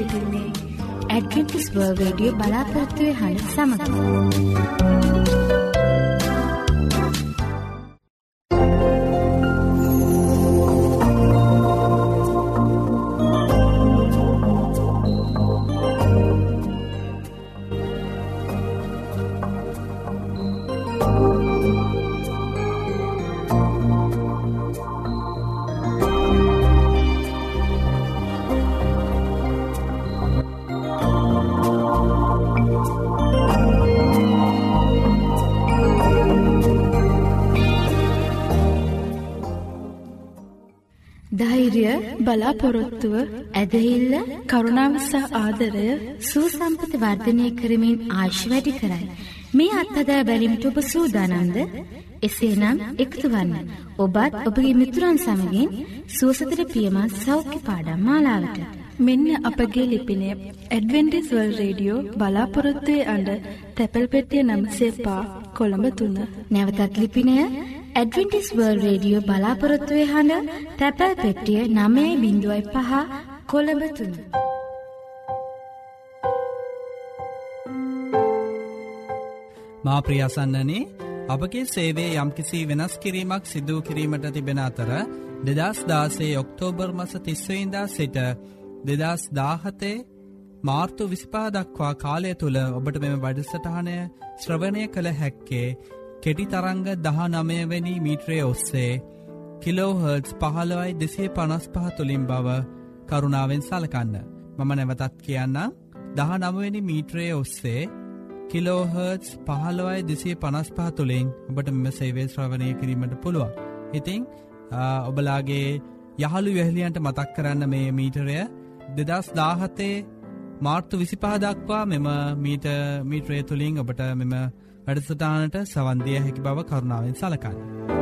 සිටින්නේ Adventist World Radio බලාපොරොත්තුවය හඬ සමඟ. බලාපොරොත්තුව ඇදහිල්ල කරුණාවසහ ආදරය සූසම්පත වර්ධනය කරමින් ආශ් වැඩි කරයි. මේ අත්හදා බැලිමිට ඔබ සූදානන්ද එසේනම් එකතු වන්න. ඔබත් ඔබගේ මිතුරන් සමගින් සුවසතර පියමත් සෞඛ්‍ය පාඩම් මාලාවට. මෙන්න අපගේ ලිපිනය ඇඩවෙන්ටිස් වල් රේඩියෝ බලාපොරොත්තුවේ අඩ තැපැල් පෙටිය නම්සේ පා කොළඹ තුන්න. නැවතත් ලිපිනය ඇඩවෙන්ටිස් වර්ල් රේඩියෝ බලාපොරොත්තුවය හඬ තැපැල් පෙට්ටිය නමේ බිඳුවයි පහ කොළඹ තුන්න. මා ප්‍රියසන්නනේ අපගේ සේවේ යම්කිසි වෙනස් කිරීමක් සිදූ කිරීමට තිබෙන අතර දෙදස් දාසේ ඔක්තෝබර් මස තිස්වයින්දා සිට දෙදස් දාහතේ මාර්තු විසිපා දක්වා කාලය තුළ ඔබට මෙම වැඩසටහනය ශ්‍රවණය කළ හැක්කේ කෙටි තරංග දහ නමයවැනි මීට්‍රය ඔස්සේ කිලෝහර්ටස් පහළවයි දෙසේ පනස් පහ තුළින් බව කරුණාවෙන් සලකන්න. මම නැවතත් කියන්න දහ නමවෙනි මීට්‍රය ඔස්සේ කිලෝහර්ටස් පහළවයි දෙසේ පනස් පහ තුළින් ඔබට මෙම සේවේ ශ්‍රවණය කිරීමට පුළුවන්. ඉතිං ඔබලාගේ යහළු වැහලියන්ට මතක් කරන්න මේ මීටරය දෙදස් දාහතේ මාර්තු විසිපහ දක්වා මෙම මීට මීට්‍රය තුළින් ඔබට මෙම වැඩසටානට සවන්දිය හැකි බව කරුණාවෙන් සලකන්න.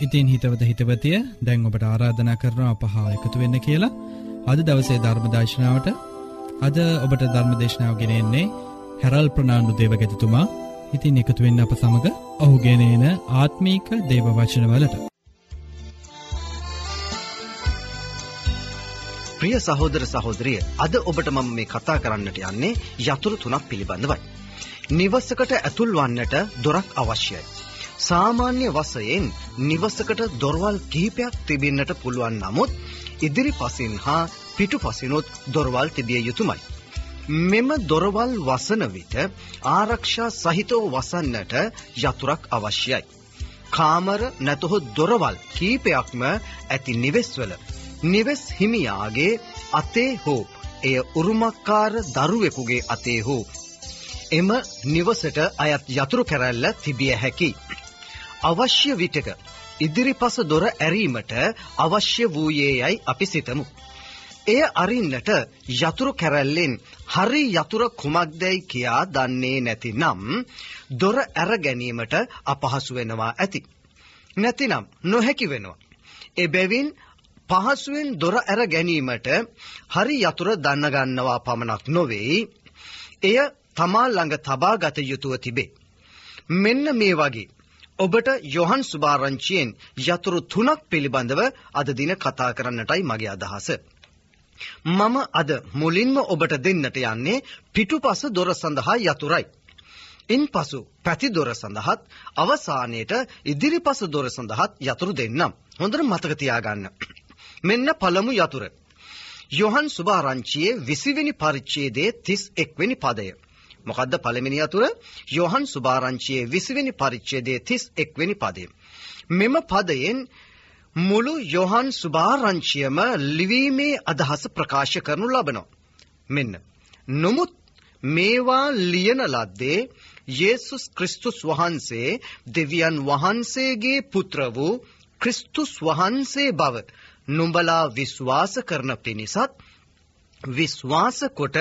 ඉතින් හිතවත හිතවතිය දැන් ඔබට ආරාධනා කරනවා අපහා එකතු වෙන්න කියලා අද දවසේ ධර්මදර්ශනාවට අද ඔබට ධර්මදේශනාව ගෙනෙන්නේ හැරල් ප්‍රනාාණ්ඩු දේවගැතිතුමා ඉතින් එකතු වෙන්න අප සමඟ ඔහුගෙනන ආත්මීක දේවවචනවලට. ප්‍රිය සහෝදර සහෝදරිය අද ඔබට මම මේ කතා කරන්නට යන්නේ යතුරු තුනක් පිළිබඳවයි. නිවසකට ඇතුල් වන්නට දොරක් අවශ්‍යයි. සාමාන්‍ය වසයෙන් නිවසකට දොරවල් කිහිපයක් තිබෙන්නට පුළුවන් නමුත් ඉදිරි පසින් හා පිටු පසිනොත් දොරවල් තිබිය යුතුමයි. මෙම දොරවල් වසන විට ආරක්ෂා සහිතව වසන්නට යතුරක් අවශ්‍යයි. කාමර නැතහොත් දොරවල් කීපයක්ම ඇති නිවෙස්වල නිවෙස් හිමියාගේ අතේ හෝ එය උරුමක්කාර දරුවෙකුගේ අතේ හෝ එම නිවසට අයත් යතුරු කැරැල්ල තිබිය හැකි. අවශ්‍ය විටක ඉදිරිපස දොර ඇරීමට අවශ්‍ය වූයේ යයි අපි සිතමු. එය අරින්නට යතුරු කැරැල්ලෙන් හරි යතුර කුමක්දැයි කියා දන්නේ නැති නම් දොර ඇර ගැනීමට අපහසු වෙනවා ඇති. නැතිනම් නොහැකි වෙනවා. එබැවින් පහසුවෙන් දොර ඇර ගැනීමට හරි යතුර දන්නගන්නවා පමණක් නොවෙයි. එය තමා ළඟ තබා ගත යුතුව තිබේ. මෙන්න මේ වගේ. ඔබට යොහන් සුභාරංචියෙන් යතුරු තුනක් පිළිබඳව අද දින කතා කරන්නටයි මගේ අදහස. මම අද මුලින්ම ඔබට දෙන්නට යන්නේ පිටුපස දොර සඳහා යතුරයි. ඉන් පසු පැති දොර සඳහත් අවසානයට ඉදිරිපස දොර සඳහත් යතුරු දෙන්නම්. හොඳට මතක තියාගන්න. මෙන්න පළමු යතුර. යොහන් සුභාරංචියේ විසිවෙනි පරිච්ඡේදයේ 31 වෙනි පදය. මොකද්ද පළවෙනි යතුර? යොහන් සුභාරංචියේ විසිවෙනි පරිච්ඡේදයේ 31 වෙනි පදය. මෙම පදයෙන් මුළු යොහන් සුභාරංචියම ලිවීමේ අදහස ප්‍රකාශ කරනු ලබනවා. මෙන්න. නමුත් මේවා ලියන ලද්දේ යේසුස් ක්‍රිස්තුස් වහන්සේ දෙවියන් වහන්සේගේ පුත්‍ර වූ ක්‍රිස්තුස් වහන්සේ බව නුඹලා විශ්වාස කරන පිණිසත් විශ්වාස කොට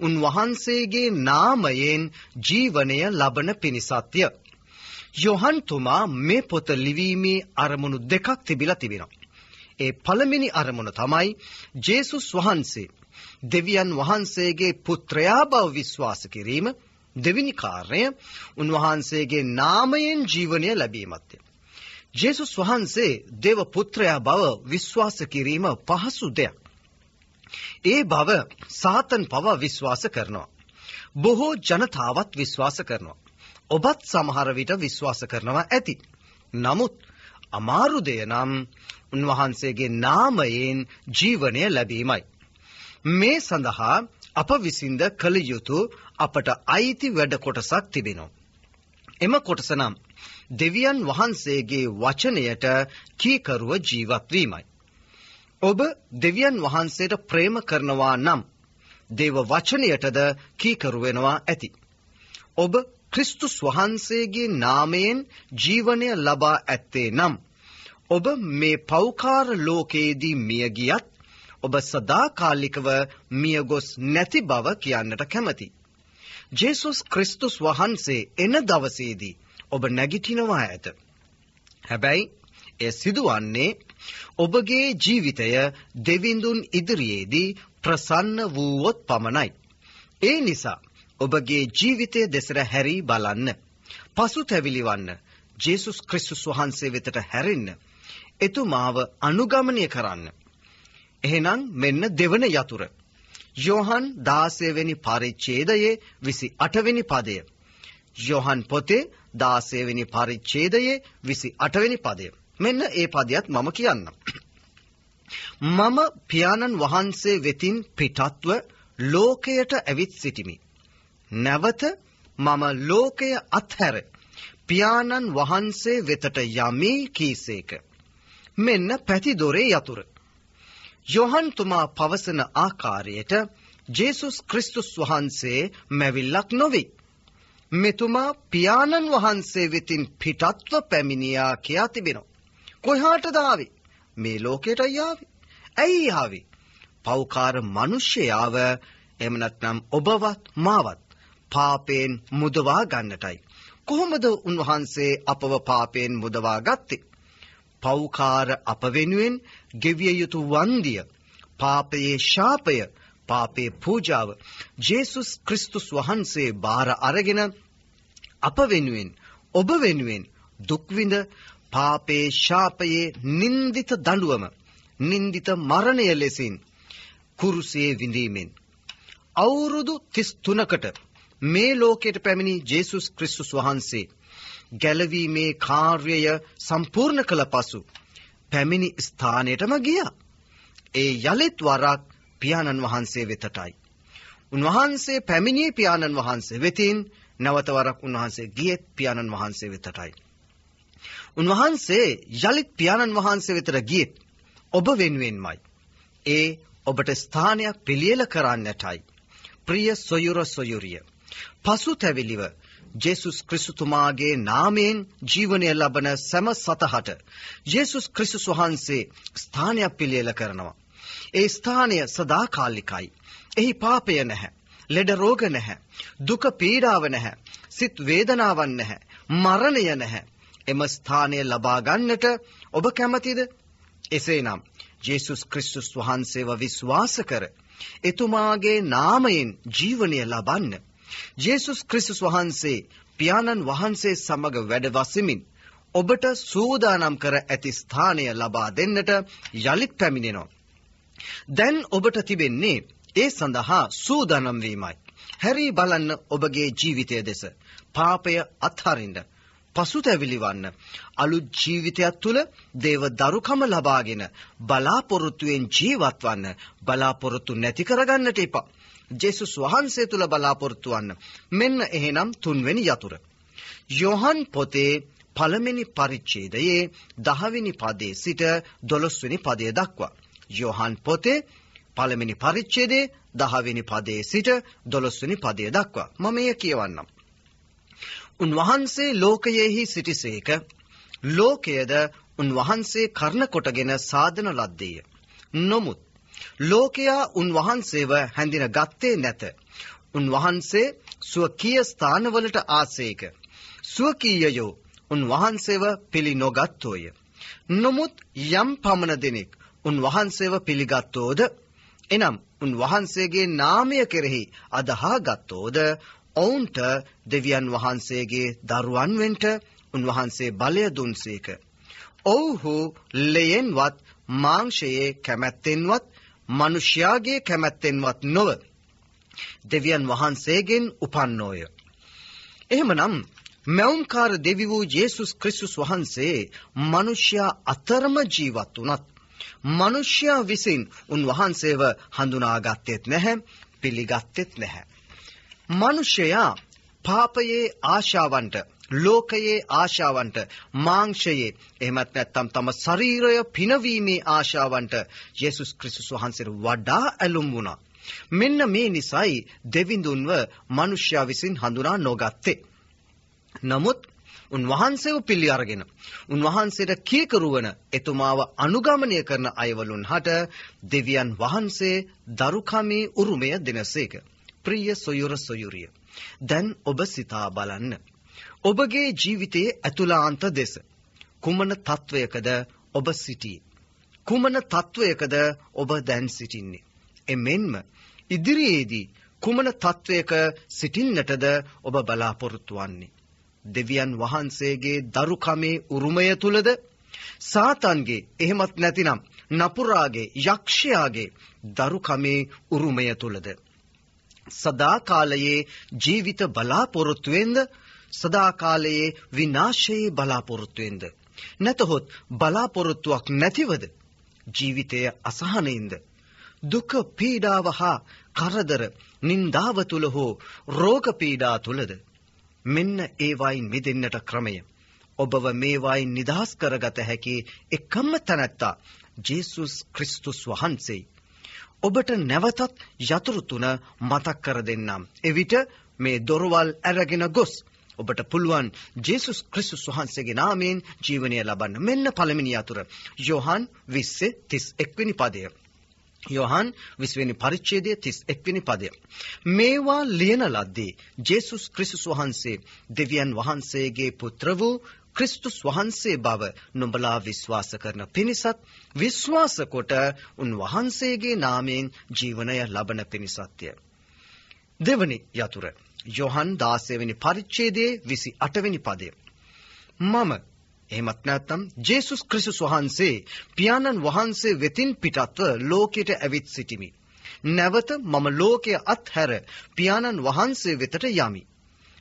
උන්වහන්සේගේ නාමයෙන් ජීවනය ලබන පිණිසත්ය. යොහන්තුමා මේ පොත ලිවීමේ අරමුණු දෙකක් තිබිලා තිබෙනවා. ඒ පළමිනි අරමුණ තමයි ජේසුස් වහන්සේ දෙවියන් වහන්සේගේ පුත්‍රයා බව විශ්වාස කිරීම දෙවිනි කාර්යය උන්වහන්සේගේ නාමයෙන් ජීවනය ලැබීමත්ය. ජේසුස් වහන්සේ දෙව පුත්‍රයා බව විශ්වාස කිරීම පහසු දෙයක්. ඒ බව සාතන් පවා විශ්වාස කරනවා. බොහෝ ජනතාවත් විශ්වාස කරනවා. ඔබත් සමහර විට විශ්වාස කරනවා ඇති. නමුත් අමාරු දෙය නම් උන්වහන්සේගේ නාමයෙන් ජීවනය ලැබීමයි. මේ සඳහා අප විසින්ද කළ යුතු අපට අයිති වැඩ කොටසක් තිබෙනවා. එම කොටස නම් දෙවියන් වහන්සේගේ වචනයට කීකරුව ජීවත්වීමයි. ඔබ දෙවියන් වහන්සේට ප්‍රේම කරනවා නම් දේව වචනයටද කීකරුවෙනවා ඇති. ඔබ ක්‍රිස්තුස් වහන්සේගේ නාමයෙන් ජීවනය ලබා ඇත්තේ නම් ඔබ මේ පෞකාර ලෝකයේදී මියගියත් ඔබ සදාකාලිකව මියගොස් නැති බව කියන්නට කැමති. ජේසුස් ක්‍රිස්තුස් වහන්සේ එන දවසේදී ඔබ නැගිටිනවා ඇත. හැබැයි එය සිදුවන්නේ ඔබගේ ජීවිතය දෙවිඳුන් ඉදිරියේදී ප්‍රසන්න වූවොත් පමණයි. ඒ නිසා ඔබගේ ජීවිතය දෙසර හැරී බලන්න. පසු තැවිලිවන්න ජේසුස් ක්‍රිස්තුස් වහන්සේ වෙතට හැරෙන්න. එතුමාව අනුගමනය කරන්න. එහෙනම් මෙන්න දෙවන යතුර. යෝහන් දාසයවෙනි පරිච්චේදයේ විසි අටවෙනි පදය. යොහන් පොතේ දාසයවෙනි පරිච්චේදයේ විසි අටවෙනි පදය. මෙන්න ඒ පදයක් මම කියන්නම්. මම පියාණන් වහන්සේ වෙතින් පිටත්ව ලෝකයට ඇවිත් සිටිමි. නැවත මම ලෝකය අත්හැර පියාණන් වහන්සේ වෙතට යමී කීසේක. මෙන්න පැතිදොරේ යතුර. යොහන්තුමා පවසන ආකාරයට ජේසුස් ක්‍රිස්තුස් වහන්සේ මැවිල්ලක් නොවෙයි. මෙතුමා පියාණන් වහන්සේ වෙතින් පිටත්ව පැමිණියා කියා තිබෙනවා. කොහාට දාවේ මේ ලෝකයට යාවේ. ඇයි යාවේ. පෞකාර මිනිසයාව එහෙම නැත්නම් ඔබවත් මාවත් පාපයෙන් මුදවා ගන්නටයි. කොහොමද උන්වහන්සේ අපව පාපයෙන් මුදවා ගත්තේ? පෞකාර අප වෙනුවෙන් ගෙවිය යුතු වන්දිය, පාපයේ ශාපය, පාපේ පූජාව ජේසුස් ක්‍රිස්තුස් වහන්සේ බාර අරගෙන අප වෙනුවෙන් ඔබ වෙනුවෙන් දුක් විඳ පාපේ ශාපයේ නින්දිත දඬුවම නින්දිත මරණය ලෙසින් කුරුසේ විඳීමෙන් අවුරුදු 33කට මේ ලෝකයට පැමිණි ජේසුස් ක්‍රිස්තුස් වහන්සේ ගැලවීමේ කාර්යය සම්පූර්ණ කළ පසු පැමිණි ස්ථානයටම ගියා. ඒ යලිත් වරක් පියාණන් වහන්සේ වෙතටයි. උන්වහන්සේ පැමිණියේ පියාණන් වහන්සේ වෙතින් නැවත වරක් උන්වහන්සේ ගියෙත් පියාණන් වහන්සේ වෙතටයි. උන්වහන්සේ යලිත් පියාණන් වහන්සේ වෙතට ගියෙත් ඔබ වෙනුවෙන්මයි. ඒ ඔබට ස්ථානයක් පිළියෙල කරන්නටයි. ප්‍රිය සොයුර සොයුරිය. පසුතැවිලිව ජේසුස් ක්‍රිස්තුතුමාගේ නාමයෙන් ජීවනය ලබන සැම සතහට ජේසුස් ක්‍රිස්තුස් වහන්සේ ස්ථානයක් පිළියෙල කරනවා. ඒ ස්ථානය සදාකාලිකයි. එහි පාපය නැහැ. ලෙඩ රෝග නැහැ. දුක පීඩාව නැහැ. සිත් වේදනාවන් නැහැ. මරණය නැහැ. එම ස්ථානය ලබා ගන්නට ඔබ කැමතිද? එසේනම් ජේසුස් ක්‍රිස්තුස් වහන්සේව විශ්වාස කර එතුමාගේ නාමයෙන් ජීවනය ලබන්න. ජේසුස් ක්‍රිස්තුස් වහන්සේ පියාණන් වහන්සේ සමග වැඩ වසමින් ඔබට සූදානම් කර ඇති ස්ථානය ලබා දෙන්නට යළිත් පැමිණෙනවා. දැන් ඔබට තිබෙන්නේ ඒ සඳහා සූදානම් වීමයි. හැරී බලන්න ඔබගේ ජීවිතය දෙස. පාපය අත්හරින්න. පසුතැවිලි වන්න. අලුත් ජීවිතයක් තුළ දේව දරුකම ලබාගෙන බලාපොරොත්තුවෙන් ජීවත් වන්න. බලාපොරොත්තු නැති කරගන්නට එපා. ජේසුස් වහන්සේ තුළ බලාපොරොත්තු වන්න. මෙන්න එහෙනම් තුන්වෙනි යතුර. යොහන් පොතේ පළවෙනි පරිච්ඡේදයේ 10 වෙනි පදයේ සිට 12 වෙනි පදය දක්වා යොහන් පොතේ පළවෙනි පරිච්ඡේදයේ 10 වෙනි පදයේ සිට 12 වෙනි පදය දක්වා මම එය කියවන්නම්. උන්වහන්සේ ලෝකයෙහි සිටිසේක ලෝකයද උන්වහන්සේ කර්ණ කොටගෙන සාධන ලද්දේය. නොමුත් ලෝකයා උන්වහන්සේව හැඳින ගත්තේ නැත. උන්වහන්සේ ස්වකීය ස්ථානවලට ආසේක. ස්වකීයයෝ උන්වහන්සේව පිළි නොගත්තෝය. නොමුත් යම් පමණ දෙනෙක් උන්වහන්සේව පිළිගත්තෝද එනම් උන්වහන්සේගේ නාමය කෙරෙහි අදහා ගත්තෝද ඔවුන්ට දෙවියන් වහන්සේගේ දරුවන් වෙන්ට උන්වහන්සේ බලය දුන්සේක. ඔවුහු ලෙයෙන්වත් මාංශයේ කැමැත්තෙන්වත් මනුෂ්‍යයාගේ කැමැත්තෙන්වත් නොව දෙවියන් වහන්සේගෙන් උපන්නෝය. එහෙමනම් මැවුම්කාර දෙවි වූ ජේසුස් ක්‍රිස්තුස් වහන්සේ මනුෂ්‍යයා අතරම ජීවත් වුණත් මනුෂ්‍යයා විසින් උන්වහන්සේව හඳුනාගත්තෙත් නැහැ පිළිගත්තෙත් නැහැ. මනුෂ්‍යයා පාපයේ ආශාවන්ට ලෝකයේ ආශාවන්ට මාංශයේ එහෙමත් නැත්නම් තම ශරීරය පිනවීමේ ආශාවන්ට යේසුස් ක්‍රිස්තුස් වහන්සේට වඩා ඇලුම් වුණා. මෙන්න මේ නිසයි දෙවිඳුන්ව මිනිස්යා විසින් හඳුනා නොගත්තේ. නමුත් උන්වහන්සේව පිළි අරගෙන උන්වහන්සේට කීකරුවන එතුමාව අනුගමනය කරන අයවලුන් හට දෙවියන් වහන්සේ දරුකමේ උරුමය දෙනසේක. ප්‍රිය සොයුර සොයුරිය. දැන් ඔබ සිතා බලන්න. ඔබගේ ජීවිතයේ ඇතුළාන්ත දෙස. කුමන තත්ත්වයකද ඔබ සිටියේ. කුමන තත්ත්වයකද ඔබ දැන් සිටින්නේ. එමෙන්ම ඉදිරියේදී කුමන තත්ත්වයක සිටින්නටද ඔබ බලාපොරොත්තු වන්නේ. දෙවියන් වහන්සේගේ දරුකමේ උරුමය තුලද සාතන්ගේ එහෙමත් නැතිනම් නපුරාගේ යක්ෂයාගේ දරුකමේ උරුමය තුලද සදාකාලයේ ජීවිත බලාපොරොත්තුවෙන්ද සදාකාලයේ විනාශයේ බලාපොරොත්තුවෙන්ද නැතහොත් බලාපොරොත්තුවක් නැතිවද? ජීවිතය අසහනයින්ද? දුක පීඩාව හා කරදර නින්දාව තුල හෝ රෝග පීඩා තුලද මෙන්න ඒවායින් මිදෙන්නට ක්‍රමය. ඔබව මේවායින් නිදහස් කරගත හැකි එකම තැනැත්තා ජේසුස් ක්‍රිස්තුස් වහන්සේයි. ඔබට නැවතත් යතුරු තුන මතක් කර දෙන්නම්. එවිට මේ දොරවල් ඇරගෙන ගොස් ඔබට පුළුවන් ජේසුස් ක්‍රිස්තුස් වහන්සේගේ නාමයෙන් ජීවනය ලබන්න. මෙන්න පළවෙනි යතුර. යෝහන් 20:31 වෙනි පදය. යොහන් විස්වෙනි පරිච්ඡේදය 31 වෙනි පදය. මේවා ලියන ලද්දේ ජේසුස් ක්‍රිස්තුස් වහන්සේ දෙවියන් වහන්සේගේ පුත්‍ර වූ ක්‍රිස්තුස් වහන්සේ බව නුඹලා විශ්වාස කරන පිණිසත් විශ්වාස කොට උන්වහන්සේගේ නාමයෙන් ජීවනය ලබන පිණිසත්ය. දෙවනි යතුර යොහන් 16 වෙනි පරිච්ඡේදයේ 28 වෙනි පදය. මම එහෙමත් නැත්නම් ජේසුස් ක්‍රිස්තුස් වහන්සේ පියාණන් වහන්සේ වෙතින් පිටත්ව ලෝකයට ඇවිත් සිටිමි. නැවත මම ලෝකය අත්හැර පියාණන් වහන්සේ වෙතට යමි.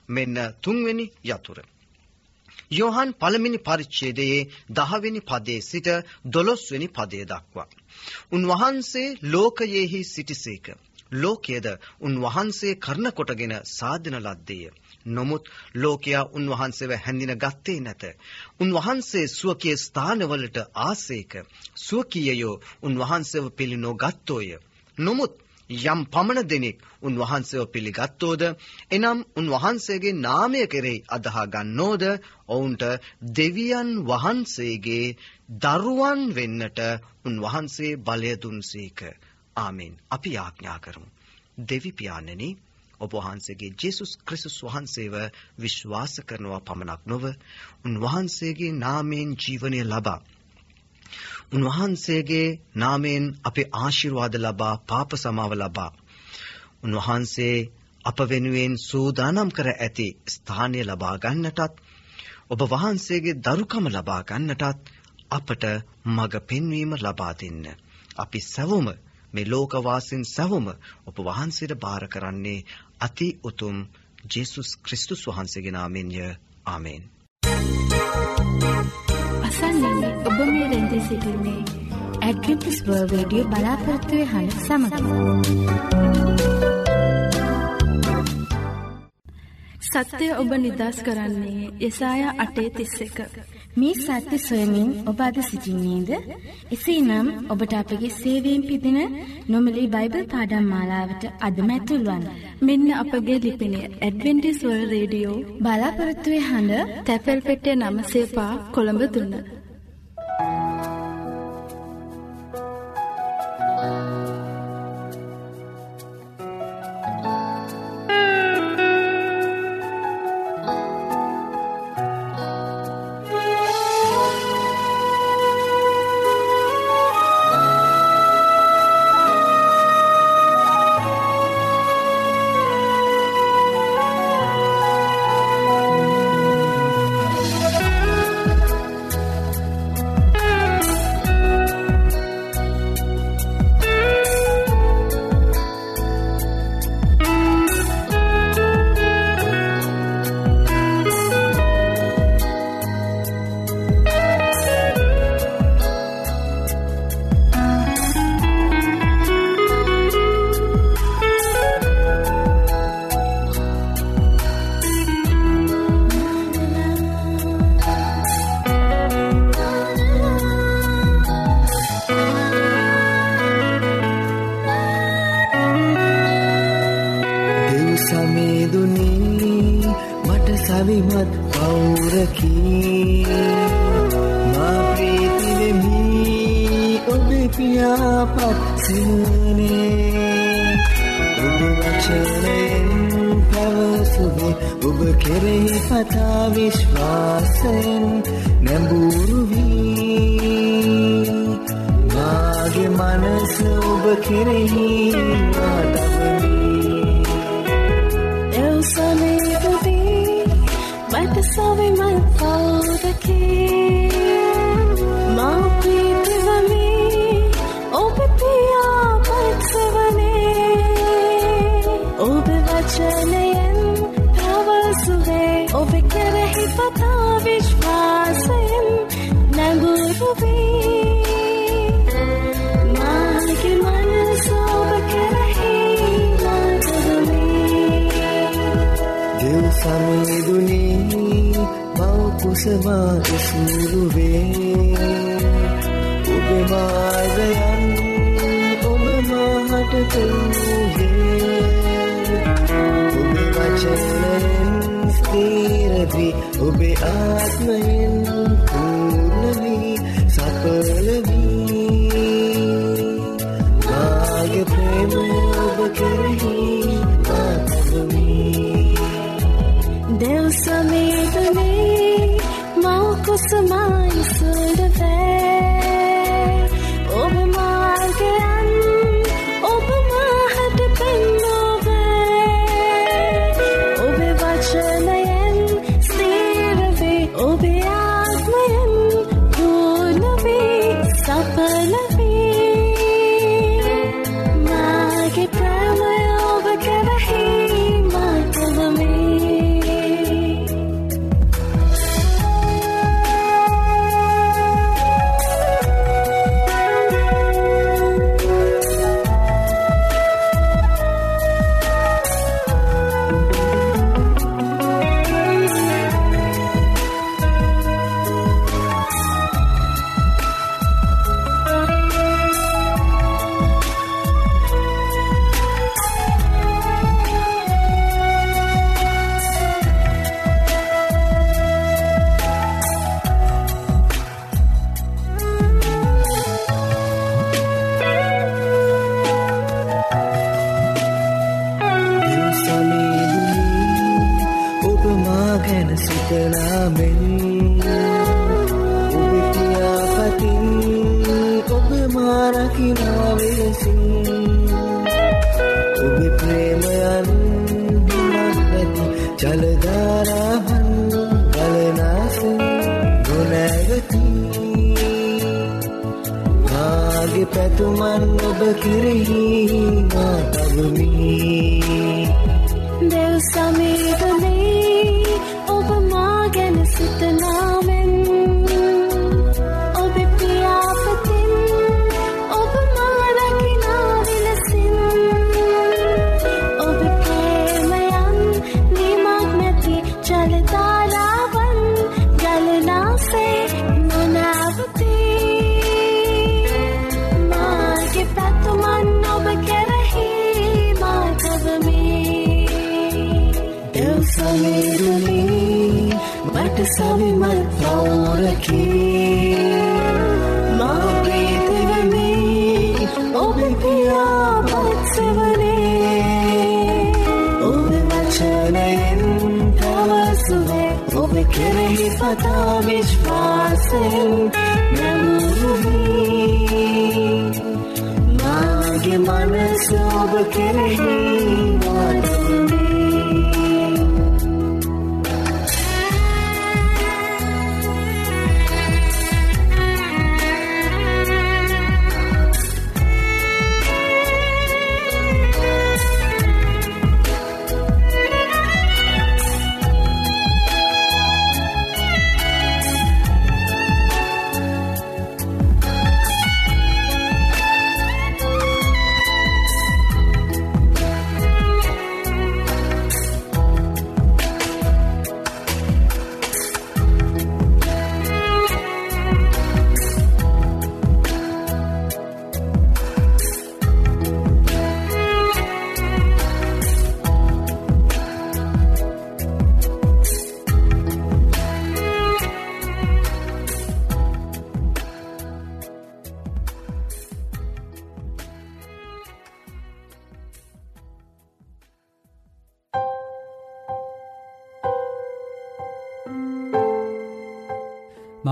මෙන්න තුන්වෙනි යතුර. යෝහන් පළමිනි පරිච්ඡේදයේ 10 වෙනි පදයේ සිට 12 වෙනි පදය දක්වා. උන්වහන්සේ ලෝකයේහි සිටිසේක. ලෝකයේද උන්වහන්සේ කරන කොටගෙන සාධන ලද්දේය. නොමුත් ලෝකයා උන්වහන්සේව හැඳින ගත්තේ නැත. උන්වහන්සේ ස්වකීය ස්ථානවලට ආසේක. ස්වකීයයෝ උන්වහන්සේව පිළිනො ගත්තෝය. නොමුත් යම් පමණ දෙනෙක් උන්වහන්සේව පිළිගත්තෝද එනම් උන්වහන්සේගේ නාමය කෙරෙහි අදහා ගන්නෝද ඔවුන්ට දෙවියන් වහන්සේගේ දරුවන් වෙන්නට උන්වහන්සේ බලය දුන්සේක ආමෙන් අපි යාඥා කරමු. දෙවි පියාණනි ඔබ වහන්සේගේ ජේසුස් ක්‍රිස්තුස් වහන්සේව විශ්වාස කරනවා පමණක් නොව උන්වහන්සේගේ නාමයෙන් ජීවනය ලබා උන්වහන්සේගේ නාමයෙන් අපේ ආශිර්වාද ලබා පාප සමාව ලබා උන්වහන්සේ අප වෙනුවෙන් සූදානම් කර ඇති ස්ථානය ලබා ගන්නටත් ඔබ වහන්සේගේ දරුකම ලබා ගන්නටත් අපට මඟ පෙන්වීම ලබා දෙන්න. අපි සැවොම මේ ලෝකවාසීන් සැවොම ඔබ වහන්සේට බාර කරන්නේ අති උතුම් ජේසුස් ක්‍රිස්තුස් වහන්සේගේ නාමයෙන්ය. ආමේන්. අසන්නේ ඔබ මේ රැඳී සිටින්නේ ඇඩ්වෙන්ටිස් වර්ල්ඩ් රේඩියෝ බලාපොරොත්තු වෙන සමග. සත්‍යය ඔබ නිදස් කරන්නේ යසාය අටේ තිස්ස එක. මේ සත්‍ය සොයමින් ඔබ අද සිසිින්නේද? එසේ නම් ඔබට අපගේ සේවීම් පිදින නොමලි බයිබල් පාඩම් මාලාවට අදමැතුල්වන්. මෙන්න අපගේ ලිපිනේ ඇඩවෙන්ටිස්වල් රේඩියෝ බලාපොරත්තුවේ හඬ තැපැල් පෙටේ නම සේපා කොළඹ දුන්න. කුසවා ඉසුරුවේ ඔබ මාර්ගයන් ඔබ මාහට කරුවේ ඔබ වචනයෙන් ස්ථීරවී ඔබේ ආත්මයෙන් පූර්ණවී සපලවී මා සිතනාමෙන් ජලධාරාහන් ගලනාසෙන් ගොනැගති මාගේ පැතුමන් ඔබ කෙරෙහි මාතවමී දෙව් සමීරුණී මට සවිමත් පවුරකී මා ප්‍රීතිවමී ඔබ පියාපත්සවනේ. ඔබ වචනයෙන් තවසුවේ ඔබ කෙරෙහි පතා විශ්වාසෙන් නැමුරුවී මාගේ මනස ඔබ කෙරෙහි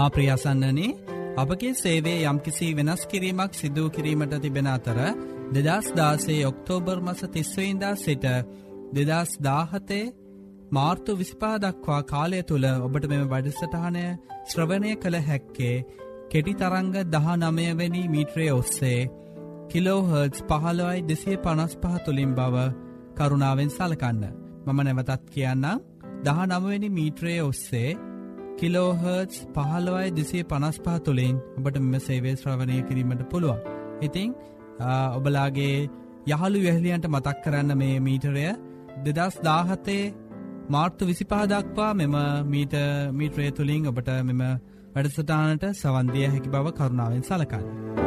මා ප්‍රියසන්නනේ අපගේ සේවේ යම්කිසි වෙනස් කිරීමක් සිදූ කිරීමට තිබෙන අතර දෙදස් දාසේ ඔක්තෝබර් මස තිස්වයින්දා සිට දෙදස් දාහතේ මාර්තු විසිපා දක්වා කාලය තුළ ඔබට මෙම වැඩසටහනය ශ්‍රවණය කළ හැක්කේ කෙටි තරංග දහ නමයවැනි මීට්‍රය ඔස්සේ කිලෝහර්ජ් පහළොවයි දෙසිය පනස් පහ තුළින් බව කරුණාවෙන් සලකන්න. මම නැවතත් කියන්නම් දහ නමවෙනි මීට්‍රයේ ඔස්සේ කිලෝහර්ජ් පහළවයි දෙසේ පනස් පහ තුළින් ඔබට මෙම සේවේ ශ්‍රවණය කිරීමට පුළුවන්. ඉතිං ඔබලාගේ යහළු වැහලියන්ට මතක් කරන්න මේ මීටරය දෙදස් දාහතේ මාර්තු විසිපහ දක්වා මෙම මීට මීට්‍රය තුළින් ඔබට මෙම වැඩසටානට සවන්දිය හැකි බව කරුණාවෙන් සලකන්න.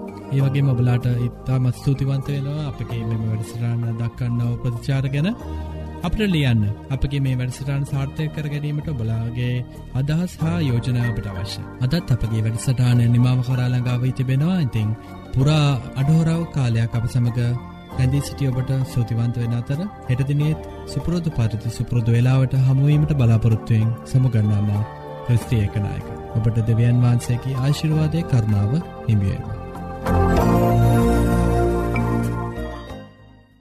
ඒ වගේ මොබලාට ඉතාමත් ස්තුතිවන්ත වෙනවා අපගේ මෙම වැඩසිරාණ දක්කන්නව ප්‍රතිචාර ගැන. අපට ලියන්න අපගේ මේ වැඩසටාන් සාර්ථය කර ගැනීමට බලාගේ අදහස් හා යෝජනාවට අවශ්‍ය අදත් අපගේ වැඩසටාන නිමාව කරාලඟාව තිබෙනවා. ඉතිං පුරා අඩහෝරාව කාලයක් අප සමඟ ඇැදිී සිටිය ඔබට සූතිවන්ත වෙන අතර හෙටදිනෙත් සුපුරෝධ පරිති සුපුරෘදු වෙලාවට හමුවීමට බලාපොරොත්තුවයෙන් සමුගන්නාම ක්‍රස්තියකනායක ඔබට දෙවියන් වහන්සේකි ආශිර්වාදය කරනාව හිමියේවා.